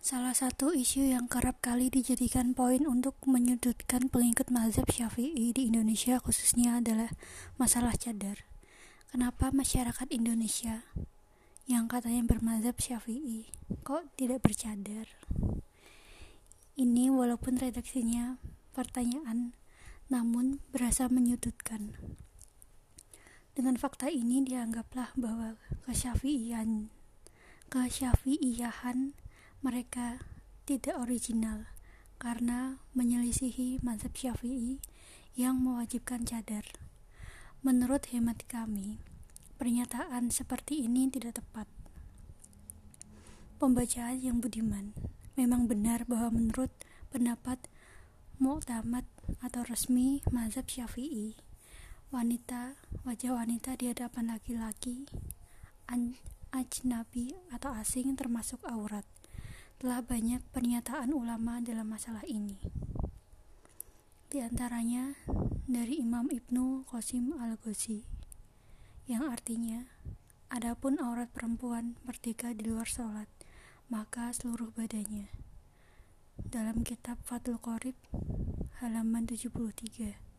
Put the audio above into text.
Salah satu isu yang kerap kali dijadikan poin untuk menyudutkan pengikut mazhab Syafi'i di Indonesia khususnya adalah masalah cadar. Kenapa masyarakat Indonesia yang katanya bermazhab Syafi'i kok tidak bercadar? Ini walaupun redaksinya pertanyaan namun berasa menyudutkan. Dengan fakta ini dianggaplah bahwa kesyafi'ian kesyafi'iyahan mereka tidak original karena menyelisihi mazhab Syafi'i yang mewajibkan cadar. Menurut hemat kami, pernyataan seperti ini tidak tepat. Pembacaan yang budiman memang benar bahwa menurut pendapat muktamad atau resmi mazhab Syafi'i, wanita wajah wanita di hadapan laki-laki ajnabi atau asing termasuk aurat. Telah banyak pernyataan ulama dalam masalah ini. Di antaranya dari Imam Ibnu Qasim Al-Ghazi yang artinya adapun aurat perempuan merdeka di luar sholat maka seluruh badannya dalam kitab Fathul Qorib halaman 73